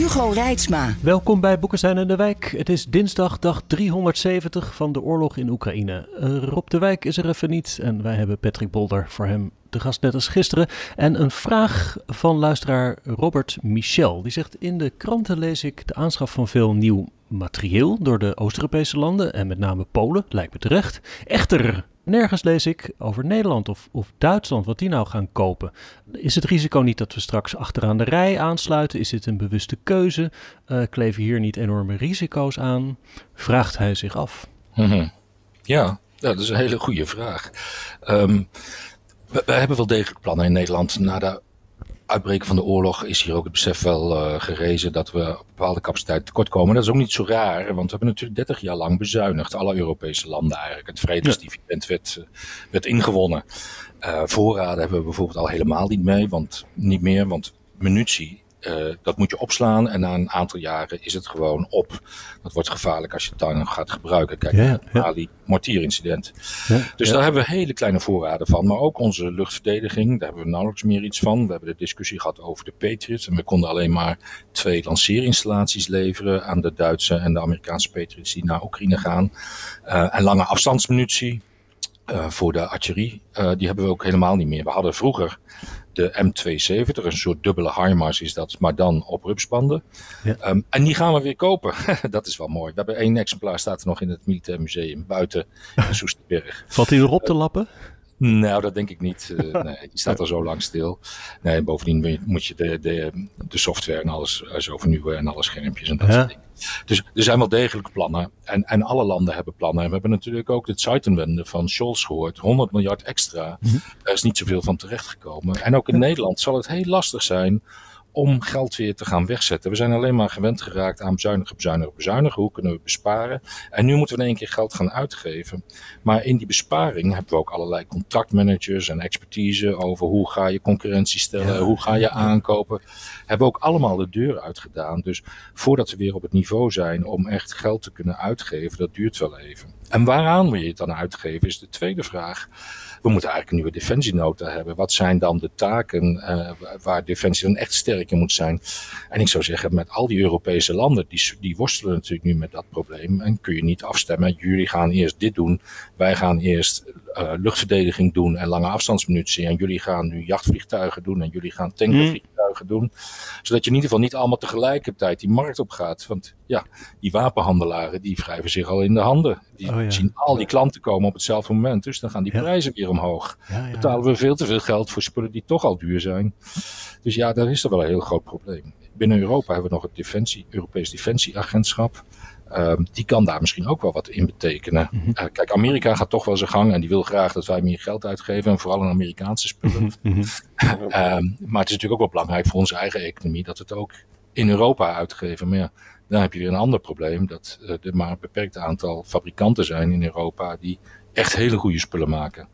Hugo Reitsma. Welkom bij Boekenstein en de Wijk. Het is dinsdag dag 370 van de oorlog in Oekraïne. Uh, Rob de Wijk is er even niet en wij hebben Patrick Bolder voor hem de gast net als gisteren. En een vraag van luisteraar Robert Michel. Die zegt in de kranten lees ik de aanschaf van veel nieuw materieel door de Oost-Europese landen en met name Polen, lijkt me terecht. Echter, nergens lees ik over Nederland of, of Duitsland, wat die nou gaan kopen. Is het risico niet dat we straks achteraan de rij aansluiten? Is dit een bewuste keuze? Uh, kleven hier niet enorme risico's aan? Vraagt hij zich af. Mm ja, dat is een hele goede vraag. Um, we, we, hebben wel degelijk plannen in Nederland na de uitbreken van de oorlog is hier ook het besef wel uh, gerezen dat we op bepaalde capaciteit tekort komen. Dat is ook niet zo raar, want we hebben natuurlijk 30 jaar lang bezuinigd. Alle Europese landen eigenlijk. Het vredesdividend werd, uh, werd ingewonnen. Uh, voorraden hebben we bijvoorbeeld al helemaal niet mee, want niet meer, want munitie uh, dat moet je opslaan en na een aantal jaren is het gewoon op. Dat wordt gevaarlijk als je het dan gaat gebruiken. Kijk ja, naar het ja. Mortierincident. Ja, dus ja. daar hebben we hele kleine voorraden van. Maar ook onze luchtverdediging, daar hebben we nauwelijks meer iets van. We hebben de discussie gehad over de Patriots. En we konden alleen maar twee lanceerinstallaties leveren aan de Duitse en de Amerikaanse Patriots die naar Oekraïne gaan. Uh, en lange afstandsmunitie. Uh, voor de artillerie, uh, die hebben we ook helemaal niet meer. We hadden vroeger de M270, een soort dubbele HIMARS is dat, maar dan op rupsbanden. Ja. Um, en die gaan we weer kopen. dat is wel mooi. We hebben één exemplaar, staat er nog in het Militair Museum, buiten in Soesterberg. Valt hij erop te lappen? Nou, dat denk ik niet. Uh, nee, die staat al zo lang stil. Nee, bovendien moet je de, de, de software en alles zo vernieuwen en alle schermpjes en dat ja. soort dingen. Dus er zijn wel degelijk plannen. En, en alle landen hebben plannen. En we hebben natuurlijk ook de Zeitenwende van Scholz gehoord. 100 miljard extra. -hmm. Daar is niet zoveel van terechtgekomen. En ook in Nederland zal het heel lastig zijn om geld weer te gaan wegzetten. We zijn alleen maar gewend geraakt aan bezuinigen, bezuinigen, bezuinigen. Hoe kunnen we besparen? En nu moeten we in één keer geld gaan uitgeven. Maar in die besparing hebben we ook allerlei contractmanagers en expertise over hoe ga je concurrentie stellen, ja. hoe ga je aankopen. Hebben ook allemaal de deur uitgedaan. Dus voordat we weer op het niveau zijn om echt geld te kunnen uitgeven, dat duurt wel even. En waaraan wil je het dan uitgeven, is de tweede vraag. We moeten eigenlijk een nieuwe defensienota hebben. Wat zijn dan de taken uh, waar defensie dan echt sterk in moet zijn? En ik zou zeggen, met al die Europese landen, die, die worstelen natuurlijk nu met dat probleem. En kun je niet afstemmen, jullie gaan eerst dit doen, wij gaan eerst uh, luchtverdediging doen en lange afstandsmunitie. En jullie gaan nu jachtvliegtuigen doen en jullie gaan tankervliegtuigen doen. Zodat je in ieder geval niet allemaal tegelijkertijd die markt op gaat. Want ja, die wapenhandelaren die wrijven zich al in de handen. Die oh ja. zien al die klanten komen op hetzelfde moment. Dus dan gaan die ja. prijzen weer omhoog. Ja. Betalen we veel te veel geld voor spullen die toch al duur zijn. Dus ja, daar is er wel een heel groot probleem. Binnen Europa hebben we nog het Defensie, Europees Defensieagentschap. Um, die kan daar misschien ook wel wat in betekenen. Mm -hmm. uh, kijk, Amerika gaat toch wel zijn gang en die wil graag dat wij meer geld uitgeven. En vooral in Amerikaanse spullen. Mm -hmm. um, maar het is natuurlijk ook wel belangrijk voor onze eigen economie dat we het ook in Europa uitgeven. Maar ja, dan heb je weer een ander probleem. Dat uh, er maar een beperkt aantal fabrikanten zijn in Europa die echt hele goede spullen maken.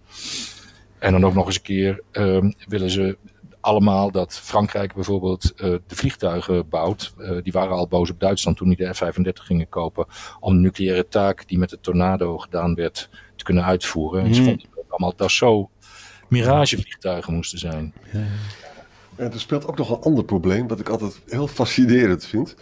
En dan ook nog eens een keer um, willen ze allemaal dat Frankrijk bijvoorbeeld uh, de vliegtuigen bouwt. Uh, die waren al boos op Duitsland toen die de F-35 gingen kopen. Om de nucleaire taak die met de tornado gedaan werd te kunnen uitvoeren. Mm. En ze vonden dat allemaal dat zo miragevliegtuigen moesten zijn. Ja, ja. En er speelt ook nog een ander probleem, wat ik altijd heel fascinerend vind.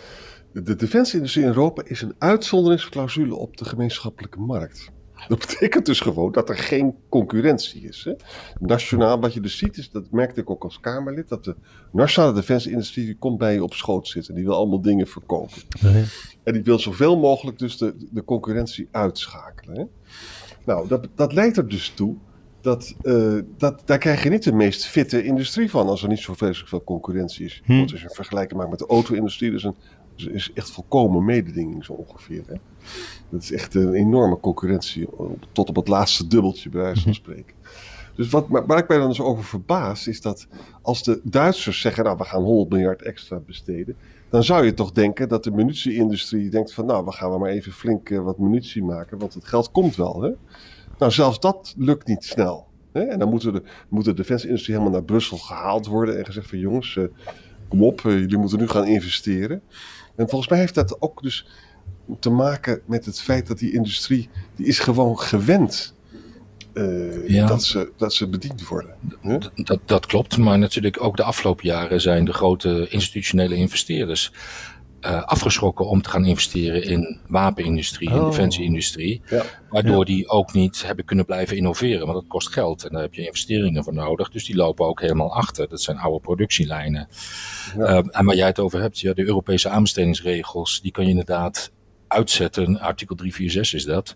De defensieindustrie in Europa is een uitzonderingsclausule op de gemeenschappelijke markt. Dat betekent dus gewoon dat er geen concurrentie is. Hè? Nationaal, wat je dus ziet, is, dat merkte ik ook als Kamerlid, dat de nationale defensieindustrie komt bij je op schoot zitten. Die wil allemaal dingen verkopen. Nee. En die wil zoveel mogelijk dus de, de concurrentie uitschakelen. Hè? Nou, dat, dat leidt er dus toe dat, uh, dat daar krijg je niet de meest fitte industrie van als er niet zo veel concurrentie is. Hm. Als je een vergelijking maakt met de auto-industrie, dus een is echt volkomen mededinging zo ongeveer. Hè? Dat is echt een enorme concurrentie, tot op het laatste dubbeltje bij wijze van spreken. Dus wat, waar ik mij dan dus over verbaas, is dat als de Duitsers zeggen, nou we gaan 100 miljard extra besteden, dan zou je toch denken dat de munitie-industrie denkt van, nou we gaan maar even flink uh, wat munitie maken, want het geld komt wel. Hè? Nou, zelfs dat lukt niet snel. Hè? En dan moeten de, moet de defensie-industrie helemaal naar Brussel gehaald worden en gezegd van, jongens, uh, kom op, uh, jullie moeten nu gaan investeren. En volgens mij heeft dat ook dus te maken met het feit dat die industrie, die is gewoon gewend uh, ja. dat, ze, dat ze bediend worden. Huh? Dat, dat klopt, maar natuurlijk ook de afgelopen jaren zijn de grote institutionele investeerders uh, afgeschrokken om te gaan investeren in wapenindustrie, oh. in defensieindustrie. Ja. Waardoor ja. die ook niet hebben kunnen blijven innoveren, want dat kost geld en daar heb je investeringen voor nodig. Dus die lopen ook helemaal achter. Dat zijn oude productielijnen. Ja. Uh, en waar jij het over hebt, ja, de Europese aanbestedingsregels, die kan je inderdaad uitzetten. Artikel 346 is dat.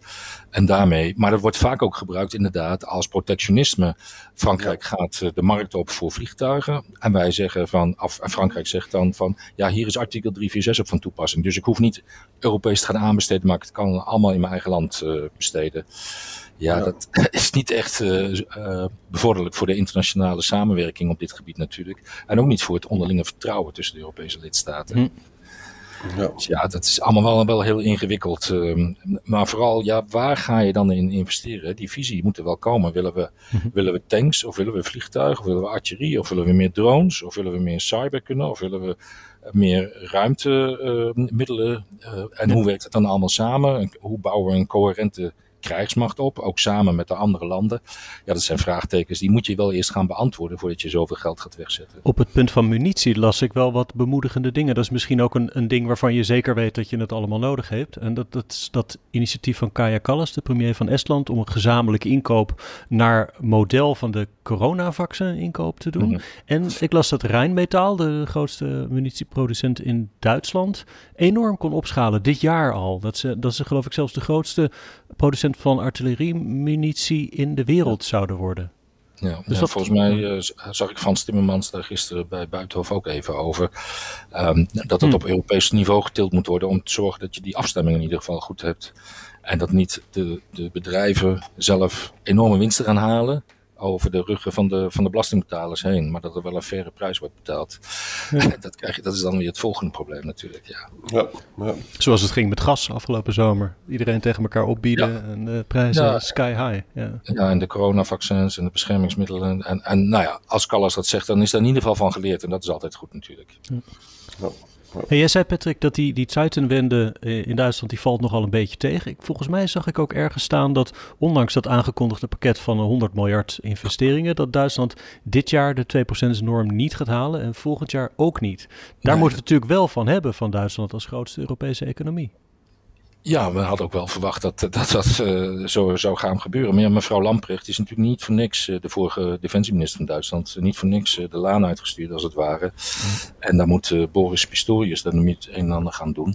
En daarmee, maar dat wordt vaak ook gebruikt inderdaad als protectionisme. Frankrijk gaat de markt op voor vliegtuigen. En wij zeggen van, af, en Frankrijk zegt dan van, ja, hier is artikel 346 op van toepassing. Dus ik hoef niet Europees te gaan aanbesteden, maar ik kan allemaal in mijn eigen land uh, besteden. Ja, ja, dat is niet echt uh, uh, bevorderlijk voor de internationale samenwerking op dit gebied natuurlijk. En ook niet voor het onderlinge vertrouwen tussen de Europese lidstaten. Hm. Ja. Dus ja, dat is allemaal wel, wel heel ingewikkeld. Uh, maar vooral, ja, waar ga je dan in investeren? Die visie moet er wel komen. Willen we, mm-hmm. willen we tanks, of willen we vliegtuigen, of willen we artillerie, of willen we meer drones, of willen we meer cyber kunnen, of willen we meer ruimtemiddelen? Uh, uh, en ja. hoe werkt het dan allemaal samen? Hoe bouwen we een coherente krijgsmacht op, ook samen met de andere landen? Ja, dat zijn vraagtekens die moet je wel eerst gaan beantwoorden voordat je zoveel geld gaat wegzetten. Op het punt van munitie las ik wel wat bemoedigende dingen. Dat is misschien ook een, een ding waarvan je zeker weet dat je het allemaal nodig hebt. En dat, dat is dat initiatief van Kaja Kallas, de premier van Estland, om een gezamenlijke inkoop naar model van de coronavaccin inkoop te doen. Mm -hmm. En ik las dat Rijnmetaal, de grootste munitieproducent in Duitsland, enorm kon opschalen dit jaar al. Dat ze, dat ze geloof ik zelfs de grootste producent van artilleriemunitie in de wereld zouden worden. Ja, dus ja, dat, volgens mij uh, zag ik Frans Timmermans daar gisteren bij Buitenhof ook even over. Um, dat het hmm. op Europees niveau getild moet worden om te zorgen dat je die afstemming in ieder geval goed hebt. En dat niet de, de bedrijven zelf enorme winsten gaan halen over de ruggen van de, van de belastingbetalers heen. Maar dat er wel een faire prijs wordt betaald. Ja. Dat, krijg je, dat is dan weer het volgende probleem natuurlijk. Ja. Ja, ja. Zoals het ging met gas afgelopen zomer. Iedereen tegen elkaar opbieden ja. en de prijzen sky high. Ja. ja, en de coronavaccins en de beschermingsmiddelen. En, en nou ja, als Callas dat zegt, dan is daar in ieder geval van geleerd. En dat is altijd goed natuurlijk. Hey, jij zei Patrick dat die, die Zeitenwende in Duitsland die valt nogal een beetje tegen. Ik, volgens mij zag ik ook ergens staan dat ondanks dat aangekondigde pakket van 100 miljard investeringen, dat Duitsland dit jaar de 2% norm niet gaat halen en volgend jaar ook niet. Daar nee. moeten we natuurlijk wel van hebben van Duitsland als grootste Europese economie. Ja, we hadden ook wel verwacht dat dat, dat uh, zo zou gaan gebeuren. Maar ja, mevrouw Lamprecht is natuurlijk niet voor niks, uh, de vorige defensieminister van Duitsland, niet voor niks de laan uitgestuurd als het ware. En daar moet Boris Pistorius dan niet een en ander gaan doen.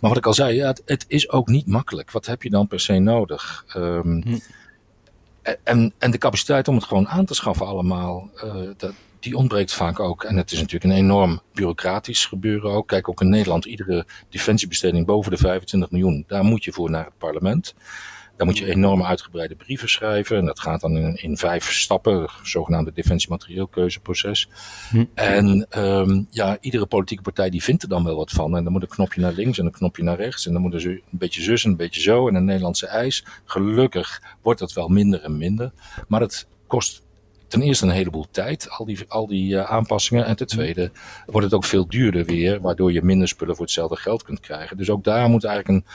Maar wat ik al zei, ja, het, het, is ook niet makkelijk. Wat heb je dan per se nodig? Um, mm. en, en de capaciteit om het gewoon aan te schaffen allemaal, dat, die ontbreekt vaak ook. En het is natuurlijk een enorm bureaucratisch gebeuren ook. Kijk, ook in Nederland, iedere defensiebesteding boven de 25 miljoen, daar moet je voor naar het parlement. Daar moet je enorme uitgebreide brieven schrijven. En dat gaat dan in, in vijf stappen, het zogenaamde defensiematerieelkeuzeproces. Hm. En um, ja, iedere politieke partij die vindt er dan wel wat van. En dan moet een knopje naar links en een knopje naar rechts. En dan moet er een beetje zus en een beetje zo. En een Nederlandse eis. Gelukkig wordt dat wel minder en minder. Maar het kost ten eerste een heleboel tijd, al die, al die uh, aanpassingen. En ten tweede wordt het ook veel duurder weer, waardoor je minder spullen voor hetzelfde geld kunt krijgen. Dus ook daar moet eigenlijk een,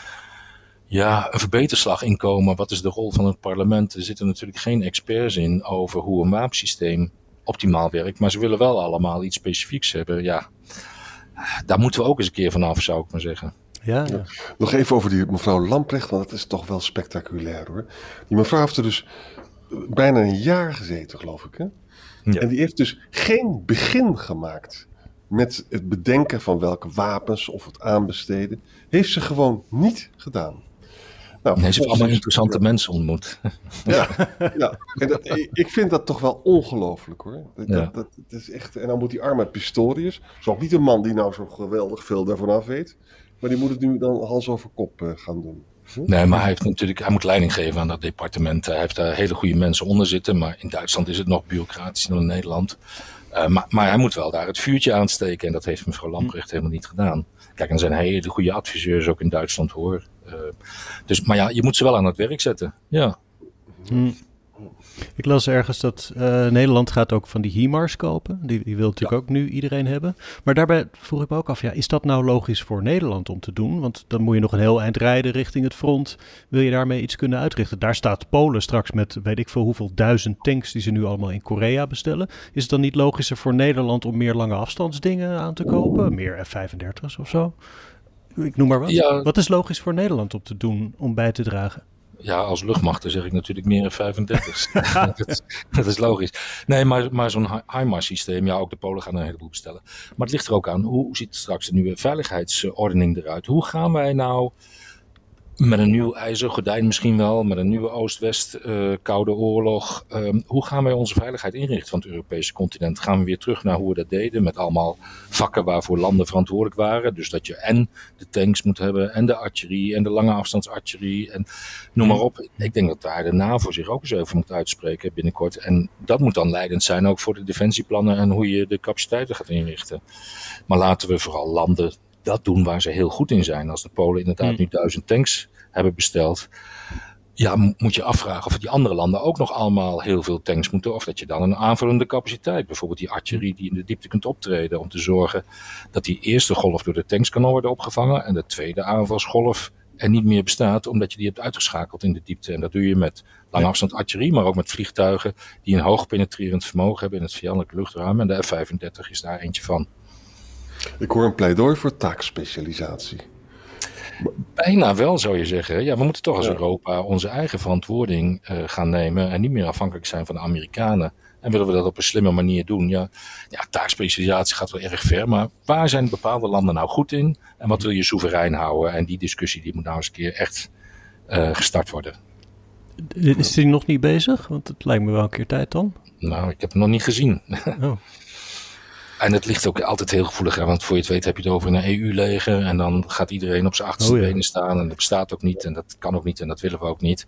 ja, een verbeterslag in komen. Wat is de rol van het parlement? Er zitten natuurlijk geen experts in over hoe een wapensysteem optimaal werkt. Maar ze willen wel allemaal iets specifieks hebben. Ja, daar moeten we ook eens een keer vanaf, zou ik maar zeggen. Ja, ja. Nog even over die mevrouw Lamprecht, want dat is toch wel spectaculair hoor. Die mevrouw heeft er dus bijna een jaar gezeten, geloof ik. Hè? Ja. En die heeft dus geen begin gemaakt met het bedenken van welke wapens of het aanbesteden. Heeft ze gewoon niet gedaan. Nou, nee, ze heeft allemaal interessante mensen ontmoet. Ja, ja. En dat, ik vind dat toch wel ongelooflijk hoor. Dat, ja. dat, dat, is echt, en dan moet die arme Pistorius, is ook niet een man die nou zo geweldig veel daarvan af weet, maar die moet het nu dan hals over kop uh, gaan doen. Nee, maar hij, heeft natuurlijk, hij moet leiding geven aan dat departement. Hij heeft daar hele goede mensen onder zitten. Maar in Duitsland is het nog bureaucratischer dan in Nederland. Uh, maar, maar, hij moet wel daar het vuurtje aansteken. En dat heeft mevrouw Lamprecht helemaal niet gedaan. Kijk, er zijn hele goede adviseurs ook in Duitsland hoor. Uh, dus, maar ja, je moet ze wel aan het werk zetten. Ja. Hm. Ik las ergens dat uh, Nederland gaat ook van die HIMARS kopen. Die, die wil natuurlijk ja. ook nu iedereen hebben. Maar daarbij vroeg ik me ook af, ja, is dat nou logisch voor Nederland om te doen? Want dan moet je nog een heel eind rijden richting het front. Wil je daarmee iets kunnen uitrichten? Daar staat Polen straks met weet ik veel hoeveel duizend tanks die ze nu allemaal in Korea bestellen. Is het dan niet logischer voor Nederland om meer lange afstandsdingen aan te kopen? Meer F-35's of zo? Ik noem maar wat. Ja. Wat is logisch voor Nederland om te doen om bij te dragen? Ja, als luchtmacht zeg ik natuurlijk meer dan 35. dat, dat, is logisch. Nee, maar, maar zo'n HIMARS systeem, ja, ook de Polen gaan een heleboel bestellen. Maar het ligt er ook aan, hoe ziet straks de nieuwe veiligheidsordening eruit? Hoe gaan wij nou met een nieuw ijzer gordijn misschien wel, met een nieuwe Oost-West uh, koude oorlog. Um, hoe gaan wij onze veiligheid inrichten van het Europese continent? Gaan we weer terug naar hoe we dat deden, met allemaal vakken waarvoor landen verantwoordelijk waren? Dus dat je en de tanks moet hebben, en de artillerie, en de lange afstandsartillerie, en noem maar op. Ik denk dat daar de NAVO zich ook eens over moet uitspreken binnenkort. En dat moet dan leidend zijn ook voor de defensieplannen en hoe je de capaciteiten gaat inrichten. Maar laten we vooral landen dat doen waar ze heel goed in zijn. Als de Polen inderdaad nu duizend tanks hebben besteld. Ja, moet je afvragen of die andere landen ook nog allemaal heel veel tanks moeten. Of dat je dan een aanvullende capaciteit, bijvoorbeeld die artillerie die in de diepte kunt optreden. Om te zorgen dat die eerste golf door de tanks kan worden opgevangen. En de tweede aanvalsgolf er niet meer bestaat, omdat je die hebt uitgeschakeld in de diepte. En dat doe je met lange afstand artillerie, maar ook met vliegtuigen die een hoog penetrerend vermogen hebben in het vijandelijk luchtruim. En de F-35 is daar eentje van. Ik hoor een pleidooi voor taakspecialisatie. Bijna wel, zou je zeggen. Ja, we moeten toch als ja. Europa onze eigen verantwoording uh, gaan nemen en niet meer afhankelijk zijn van de Amerikanen. En willen we dat op een slimme manier doen? Ja, ja, taakspecialisatie gaat wel erg ver, maar waar zijn bepaalde landen nou goed in? En wat wil je soeverein houden? En die discussie die moet nou eens een keer echt uh, gestart worden. Is die nog niet bezig? Want het lijkt me wel een keer tijd dan. Nou, ik heb hem nog niet gezien. Oh. En het ligt ook altijd heel gevoelig aan, want voor je het weet heb je het over een EU-leger en dan gaat iedereen op zijn achterste oh, ja. benen staan en dat bestaat ook niet en dat kan ook niet en dat willen we ook niet.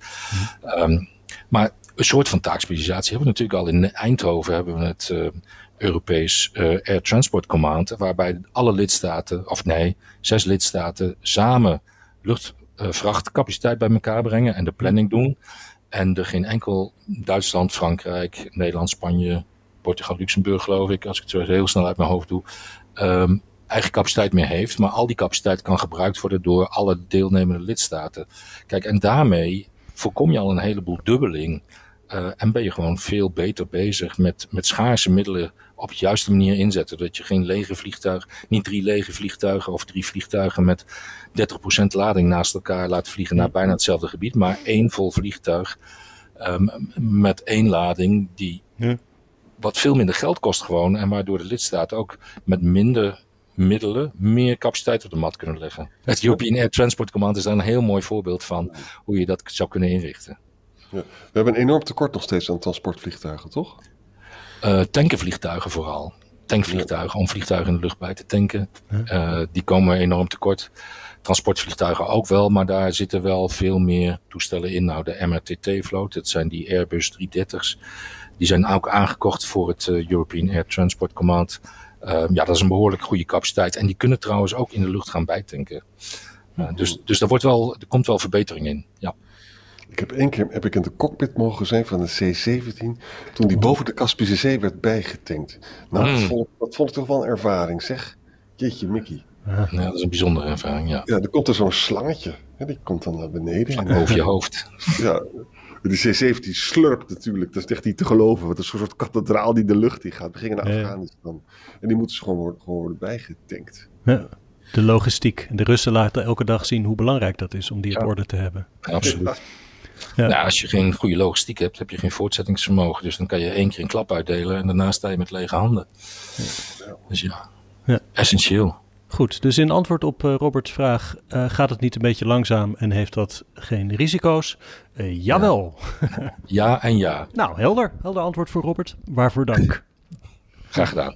Hm. Um, maar een soort van taakspecialisatie hebben we natuurlijk al in Eindhoven hebben we het uh, Europees uh, Air Transport Command, waarbij alle lidstaten, of nee, zes lidstaten samen luchtvrachtcapaciteit bij elkaar brengen en de planning doen. En er geen enkel Duitsland, Frankrijk, Nederland, Spanje, Portugal, Luxemburg geloof ik, als ik het zo heel snel uit mijn hoofd doe, um, eigen capaciteit meer heeft. Maar al die capaciteit kan gebruikt worden door alle deelnemende lidstaten. Kijk, en daarmee voorkom je al een heleboel dubbeling. Uh, en ben je gewoon veel beter bezig met, met schaarse middelen op de juiste manier inzetten. Dat je geen lege vliegtuig, niet drie lege vliegtuigen of drie vliegtuigen met 30% lading naast elkaar laat vliegen naar bijna hetzelfde gebied. Maar één vol vliegtuig um, met één lading die wat veel minder geld kost gewoon. En waardoor de lidstaten ook met minder middelen meer capaciteit op de mat kunnen leggen. Het European Air Transport Command is daar een heel mooi voorbeeld van hoe je dat zou kunnen inrichten. Ja. We hebben een enorm tekort nog steeds aan transportvliegtuigen, toch? Uh, tankenvliegtuigen vooral. Tankvliegtuigen, om vliegtuigen in de lucht bij te tanken. Uh, die komen enorm tekort. Transportvliegtuigen ook wel, maar daar zitten wel veel meer toestellen in. Nou, de MRTT-vloot, dat zijn die Airbus 330's. Die zijn ook aangekocht voor het uh, European Air Transport Command. Uh, ja, dat is een behoorlijk goede capaciteit. En die kunnen trouwens ook in de lucht gaan bijtanken. Uh, dus dus daar wordt wel, er komt wel verbetering in. Ja. Ik heb één keer heb ik in de cockpit mogen zijn van de C-17. Toen die boven de Kaspische Zee werd bijgetankt. Nou, mm. dat, vond, dat vond ik toch wel een ervaring, zeg. Jeetje, Mickey. Ja, dat is een bijzondere ervaring, ja. Ja, er komt er zo'n slangetje. Hè, die komt dan naar beneden. En, Boven je hoofd. Ja, de C-17 slurpt natuurlijk. Dat is echt niet te geloven. Wat een soort kathedraal die de lucht in gaat. We gingen naar Afghanistan. En die moeten ze gewoon worden, gewoon worden bijgetankt. Ja, de logistiek. De Russen laten elke dag zien hoe belangrijk dat is om die op orde te hebben. Absoluut. Ja. Nou, als je geen goede logistiek hebt, heb je geen voortzettingsvermogen. Dus dan kan je één keer een klap uitdelen en daarna sta je met lege handen. Ja. Dus ja, ja, essentieel. Goed, dus in antwoord op uh, Roberts vraag, uh, gaat het niet een beetje langzaam en heeft dat geen risico's? Uh, jawel. Ja. ja en ja. nou, helder. Helder antwoord voor Robert. Waarvoor dank. Graag gedaan.